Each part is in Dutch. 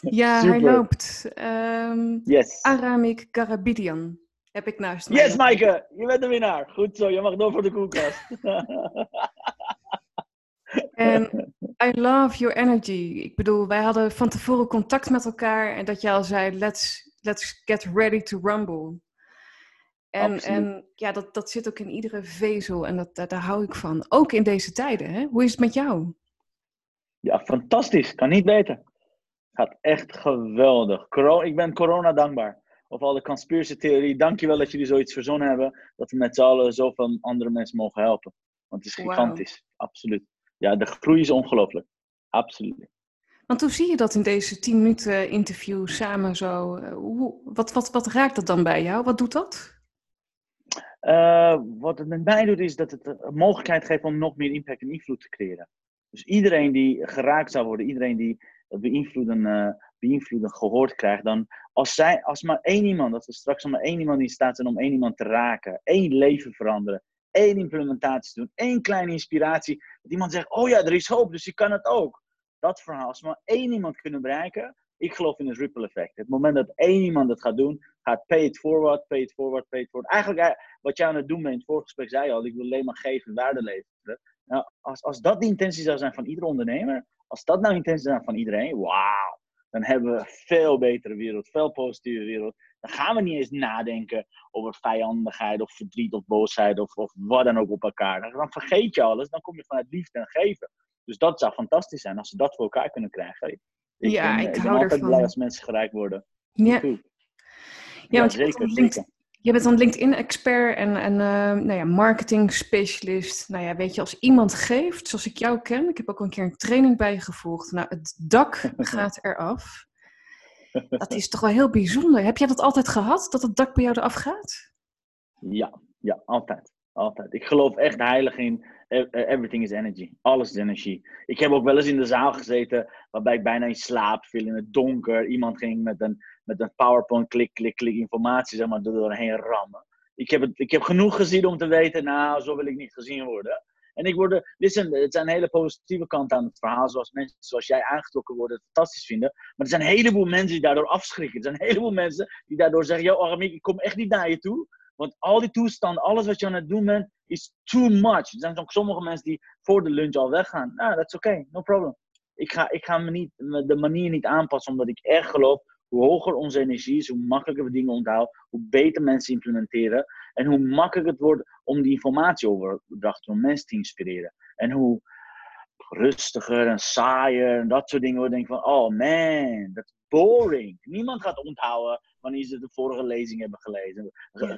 Ja, hij loopt. Um, yes. Aramik Karabidian heb ik naast mij. Yes, Maaike, je bent de winnaar. Goed zo, je mag door voor de koelkast. En I love your energy. Ik bedoel, wij hadden van tevoren contact met elkaar en dat je al zei: let's, let's get ready to rumble. En, en ja, dat, dat zit ook in iedere vezel en dat, daar, daar hou ik van. Ook in deze tijden. Hè? Hoe is het met jou? Ja, fantastisch. Kan niet beter. Gaat echt geweldig. Corona, ik ben corona dankbaar. Of alle conspiracy theorie. Dankjewel dat jullie zoiets verzonnen hebben. Dat we met z'n allen zoveel andere mensen mogen helpen. Want het is gigantisch. Absoluut. Ja, de groei is ongelooflijk. Absoluut. Want hoe zie je dat in deze 10 minuten interview samen zo? Eh, hoe, wat, wat, wat raakt dat dan bij jou? Wat doet dat? Uh, wat het met mij doet, is dat het een mogelijkheid geeft om nog meer impact en invloed te creëren. Dus iedereen die geraakt zou worden, iedereen die beïnvloeden, uh, beïnvloeden gehoord krijgt, dan als, zij, als maar één iemand, als er straks maar één iemand in staat zijn om één iemand te raken, één leven veranderen, één implementatie doen, één kleine inspiratie, dat iemand zegt, oh ja, er is hoop, dus ik kan het ook. Dat verhaal, als we maar één iemand kunnen bereiken, ik geloof in het ripple effect. Het moment dat één iemand het gaat doen, gaat pay it forward, pay it forward, pay it forward. Eigenlijk eh, wat jij aan het doen bent, in het vorige gesprek zei je al, ik wil alleen maar geven, waarde leveren. Nou, als, als dat de intentie zou zijn van iedere ondernemer, als dat nou de intentie zou zijn van iedereen, wauw, dan hebben we een veel betere wereld, veel positieve wereld. Dan gaan we niet eens nadenken over vijandigheid of verdriet of boosheid of, of wat dan ook op elkaar. Dan vergeet je alles, dan kom je vanuit liefde en geven. Dus dat zou fantastisch zijn als ze dat voor elkaar kunnen krijgen. Ik ja, ben, ik, ik ben altijd blij als mensen gelijk worden. Ja, ja, ja want zeker, zeker. Je bent dan LinkedIn-expert en, en uh, nou ja, marketing-specialist. Nou ja, weet je, als iemand geeft, zoals ik jou ken, ik heb ook een keer een training bij je gevolgd. Nou, het dak gaat eraf. Dat is toch wel heel bijzonder. Heb jij dat altijd gehad, dat het dak bij jou eraf gaat? Ja, ja, altijd. Altijd. Ik geloof echt heilig in everything is energy. Alles is energie. Ik heb ook wel eens in de zaal gezeten waarbij ik bijna in slaap viel in het donker. Iemand ging met een, met een PowerPoint klik, klik, klik informatie zeg maar, doorheen rammen. Ik heb, het, ik heb genoeg gezien om te weten, nou, zo wil ik niet gezien worden. En ik word, listen, het zijn hele positieve kanten aan het verhaal, zoals mensen zoals jij aangetrokken worden het fantastisch vinden. Maar er zijn een heleboel mensen die daardoor afschrikken. Er zijn een heleboel mensen die daardoor zeggen, yo Aramik, ik kom echt niet naar je toe. Want al die toestanden, alles wat je aan het doen bent, is too much. Er zijn ook sommige mensen die voor de lunch al weggaan. Nou, dat is oké, no problem. Ik ga, ik ga me niet, de manier niet aanpassen, omdat ik echt geloof, hoe hoger onze energie is, hoe makkelijker we dingen onthouden, hoe beter mensen implementeren. En hoe makkelijker het wordt om die informatieoverdracht door mensen te inspireren. En hoe rustiger en saaier en dat soort dingen. We denken van, oh man, dat is boring. Niemand gaat onthouden wanneer ze de vorige lezing hebben gelezen,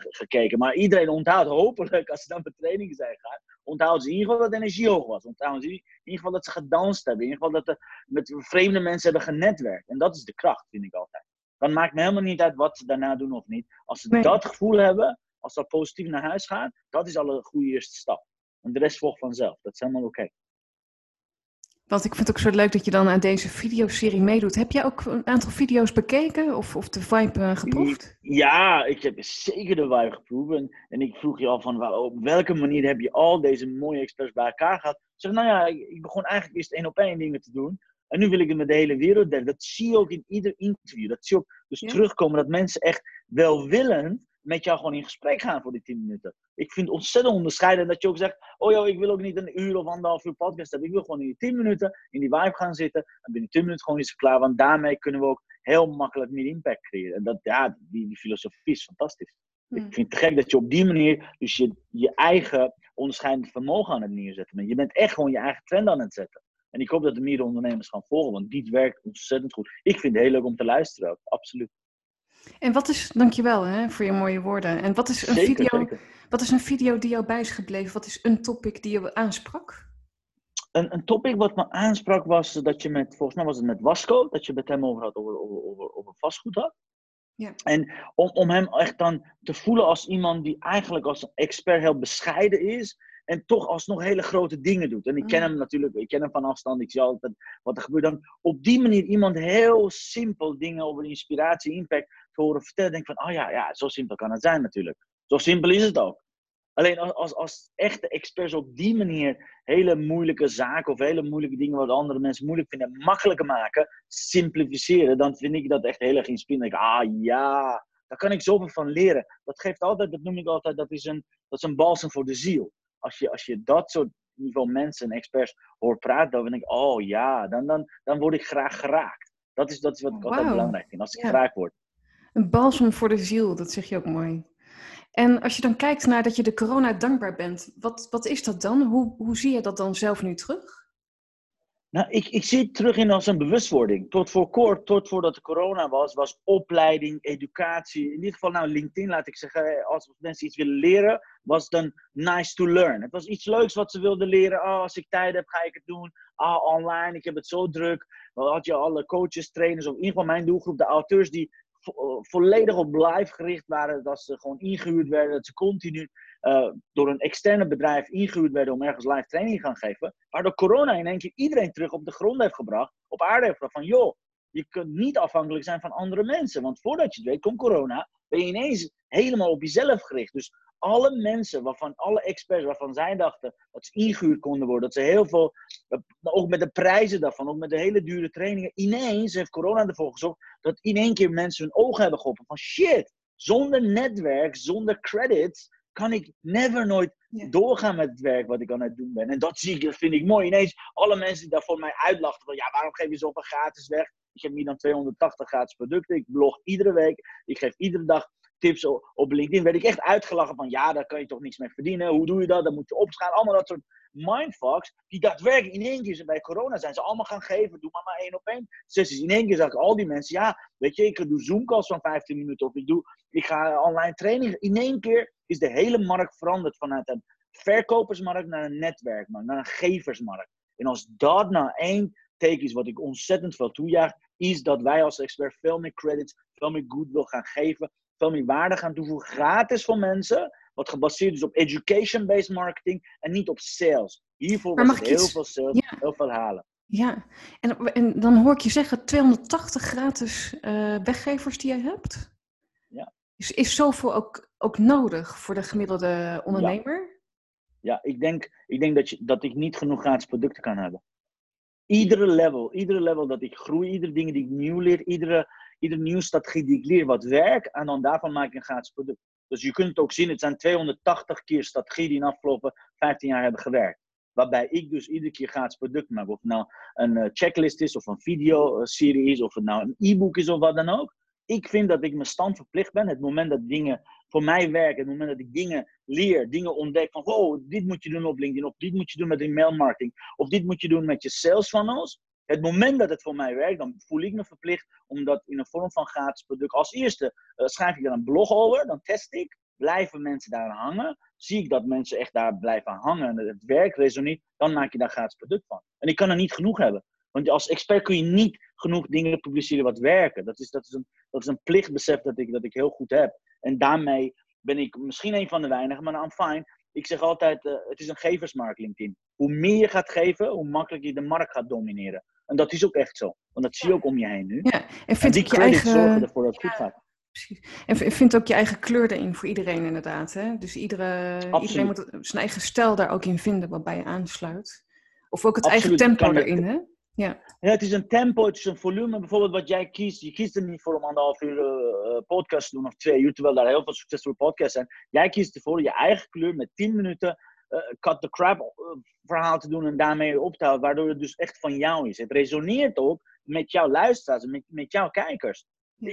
gekeken. Maar iedereen onthoudt hopelijk, als ze dan bij trainingen zijn gaan, onthoudt ze in ieder geval dat de energie hoog was. Onthoudt ze in ieder geval dat ze gedanst hebben. In ieder geval dat ze met vreemde mensen hebben genetwerkt. En dat is de kracht, vind ik altijd. Dan maakt me helemaal niet uit wat ze daarna doen of niet. Als ze dat gevoel hebben, als ze positief naar huis gaan, dat is al een goede eerste stap. En de rest volgt vanzelf. Dat is helemaal oké. Want ik vind het ook zo leuk dat je dan aan deze videoserie meedoet. Heb jij ook een aantal video's bekeken of, of de vibe uh, geproefd? Ja, ik heb zeker de vibe geproefd. En ik vroeg je al van op welke manier heb je al deze mooie experts bij elkaar gehad? Ik zeg, nou ja, ik begon eigenlijk eerst één op één dingen te doen. En nu wil ik het met de hele wereld delen. Dat zie je ook in ieder interview. Dat zie je ook dus terugkomen dat mensen echt welwillend met jou gewoon in gesprek gaan voor die 10 minuten. Ik vind het ontzettend onderscheidend dat je ook zegt: Oh joh, ik wil ook niet een uur of anderhalf uur podcast hebben. Ik wil gewoon in die 10 minuten in die vibe gaan zitten. En binnen 10 minuten gewoon is het klaar. Want daarmee kunnen we ook heel makkelijk meer impact creëren. En dat, ja, die, die filosofie is fantastisch. Ik hmm. vind het gek dat je op die manier dus je, je eigen onderscheidend vermogen aan het neerzetten Je bent echt gewoon je eigen trend aan het zetten. En ik hoop dat de meer ondernemers gaan volgen, want die werkt ontzettend goed. Ik vind het heel leuk om te luisteren ook, absoluut. En wat is, dankjewel hè, voor je mooie woorden. En wat is, een video, wat is een video die jou bij is gebleven? Wat is een topic die je aansprak? Een, een topic wat me aansprak was dat je met, volgens mij was het met Wasco, dat je met hem over had, over, over, over, over vastgoed had. Ja. En om, om hem echt dan te voelen als iemand die eigenlijk als expert heel bescheiden is, en toch alsnog hele grote dingen doet. En ik ken mm. hem natuurlijk, ik ken hem van afstand, ik zie altijd wat er gebeurt. Dan op die manier iemand heel simpel dingen over inspiratie, impact te horen vertellen. Denk van, oh ja, ja, zo simpel kan het zijn natuurlijk. Zo simpel is het ook. Alleen als, als, als echte experts op die manier hele moeilijke zaken of hele moeilijke dingen wat andere mensen moeilijk vinden, makkelijker maken, simplificeren, dan vind ik dat echt heel erg inspirerend. Ah ja, daar kan ik zoveel van leren. Dat geeft altijd, dat noem ik altijd, dat is een, dat is een balsem voor de ziel. Als je, als je dat soort niveau mensen en experts hoort praten, dan denk ik, oh ja, dan, dan, dan word ik graag geraakt. Dat is, dat is wat ik altijd belangrijk vind, als ik geraakt word. Een balsem voor de ziel, dat zeg je ook mooi. En als je dan kijkt naar dat je de corona dankbaar bent, wat, wat is dat dan? Hoe, hoe zie je dat dan zelf nu terug? Nou, ik, ik zie het terug in als een bewustwording. Tot voor kort, tot voordat de corona was, was opleiding, educatie. In ieder geval, nou, LinkedIn, laat ik zeggen, als mensen iets willen leren, was dan nice to learn. Het was iets leuks wat ze wilden leren. Oh, als ik tijd heb, ga ik het doen. Ah, online, ik heb het zo druk. Dan had je alle coaches, trainers, of in ieder geval mijn doelgroep, de auteurs die eh, volledig op live gericht waren. Dat ze gewoon ingehuurd werden. Dat ze continu uh, door een externe bedrijf ingehuurd werden om ergens live training te gaan geven. Waardoor corona in één keer iedereen terug op de grond heeft gebracht. Op aarde heeft gebracht van joh, je kunt niet afhankelijk zijn van andere mensen. Want voordat je het weet, komt corona. Ben je ineens helemaal op jezelf gericht. Dus alle mensen, waarvan alle experts, waarvan zij dachten dat ze ingehuurd konden worden, dat ze heel veel, eh, ook met de prijzen daarvan, ook met de hele dure trainingen, ineens heeft corona ervoor gezorgd dat in één keer mensen hun ogen hebben geholpen van shit, zonder netwerk, zonder credits, kan ik never nooit doorgaan met het werk wat ik aan het doen ben. En dat zie ik, dat vind ik mooi. Ineens alle mensen die daar voor mij uitlachten van ja, waarom geef je zoveel gratis weg? Ik heb meer dan 280 gratis producten. Ik blog iedere week. Ik geef iedere dag tips op LinkedIn. Werd ik echt uitgelachen van ja, daar kan je toch niks mee verdienen. Hoe doe je dat? Dan moet je opschalen. Allemaal dat soort mindfucks. Die daadwerkelijk in één keer bij corona zijn ze allemaal gaan geven. Doe maar maar één op één sessies. In één keer zag ik al die mensen. Ja, weet je, ik doe Zoom calls van 15 minuten. Of ik, doe, ik ga online training. In één keer is de hele markt veranderd vanuit een verkopersmarkt naar een netwerkmarkt, naar een geversmarkt. En als dat nou één teken is wat ik ontzettend veel toejaag, is dat wij als expert veel meer credits, veel meer goodwill gaan geven, veel meer waarde gaan toevoegen, gratis voor mensen, wat gebaseerd is op education-based marketing en niet op sales. Hiervoor was heel veel sales, heel veel halen. Ja, en, en, dan hoor ik je zeggen 280 gratis uh, weggevers die jij hebt. Ja. Is, is zoveel ook, ook nodig voor de gemiddelde ondernemer? Ja, ja ik denk, ik denk dat, je, dat ik niet genoeg gratis producten kan hebben. Iedere level, iedere level dat ik groei, iedere ding die ik nieuw leer, iedere, iedere nieuwe strategie die ik leer wat werkt, en dan daarvan maak ik een gratis product. Dus je kunt het ook zien, het zijn 280 keer strategieën die in de afgelopen 15 jaar hebben gewerkt. Waarbij ik dus iedere keer gratis product maak. Of het nou een eh, checklist is, of een videoserie is, of het nou een e-book is, of wat dan ook ik vind dat ik mijn stand verplicht ben. Het moment dat dingen voor mij werken, het moment dat ik dingen leer, dingen ontdek van, oh, dit moet je doen op LinkedIn, of dit moet je doen met e marketing, of dit moet je doen met je sales funnels. Het moment dat het voor mij werkt, dan voel ik me verplicht om dat in een vorm van gratis product. Als eerste uh, schrijf ik er een blog over, dan test ik. Blijven mensen daar hangen? Zie ik dat mensen echt daar blijven hangen en het werk resoneert, dan maak je daar gratis product van. En ik kan er niet genoeg hebben. Want als expert kun je niet genoeg dingen publiceren wat werken. Dat is, dat is, een, dat is een plichtbesef dat ik, dat ik heel goed heb. En daarmee ben ik misschien een van de weinigen, maar I'm fine. Ik zeg altijd, uh, het is een geversmarkt LinkedIn. Hoe meer je gaat geven, hoe makkelijker je de markt gaat domineren. En dat is ook echt zo. Want dat zie je ook om je heen nu. Ja, en, vind en die je eigen... zorgen ervoor dat het goed gaat. Precies. En vind ook je eigen kleur erin voor iedereen inderdaad. Hè? Dus iedere, iedereen moet zijn eigen stijl daar ook in vinden wat bij je aansluit. Of ook het eigen tempo erin, hè? Ja. ja. Het is een tempo, het is een volume. Bijvoorbeeld wat jij kiest. Je kiest er niet voor om anderhalf uur uh, podcast te doen of twee uur, terwijl daar heel veel succesvolle podcasts zijn. Jij kiest ervoor je eigen kleur met 10 minuten cut the crap verhaal te doen en daarmee op te houden, waardoor het dus echt van jou is. Het resoneert ook met jouw luisteraars, met, met jouw kijkers.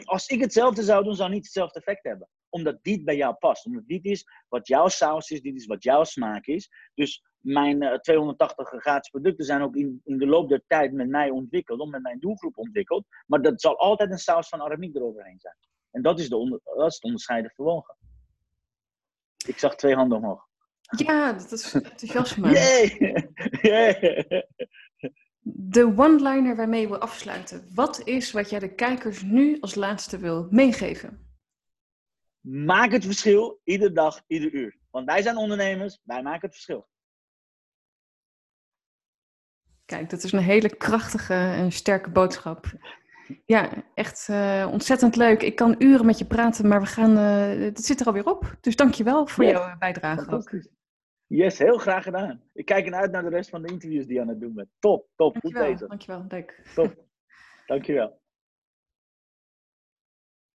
Als ik hetzelfde zou doen, zou het niet hetzelfde effect hebben. Omdat dit bij jou past. Omdat dit is wat jouw saus is, dit is wat jouw smaak is. Dus mijn uh, 280 gratis producten zijn ook in, in de loop der tijd met mij ontwikkeld, of met mijn doelgroep ontwikkeld. Maar dat zal altijd een saus van aramiek eroverheen zijn. En dat is, de onder, dat is het onderscheiden vermogen. Ik zag twee handen omhoog. Ja, dat is enthousiasme. Yay! yeah. De one-liner waarmee we afsluiten. Wat is wat jij de kijkers nu als laatste wil meegeven? Maak het verschil, iedere dag, ieder uur. Want wij zijn ondernemers, wij maken het verschil. Kijk, dat is een hele krachtige en sterke boodschap. Ja, echt uh, ontzettend leuk. Ik kan uren met je praten, maar we gaan, uh, het zit er alweer op. Dus dankjewel voor yes. jouw bijdrage ook. Yes, heel graag gedaan. Ik kijk ernaar uit naar de rest van de interviews die je aan het doen bent. Top, top. Dankjewel, Goed bezig. Dankjewel, leuk. Top. Dankjewel.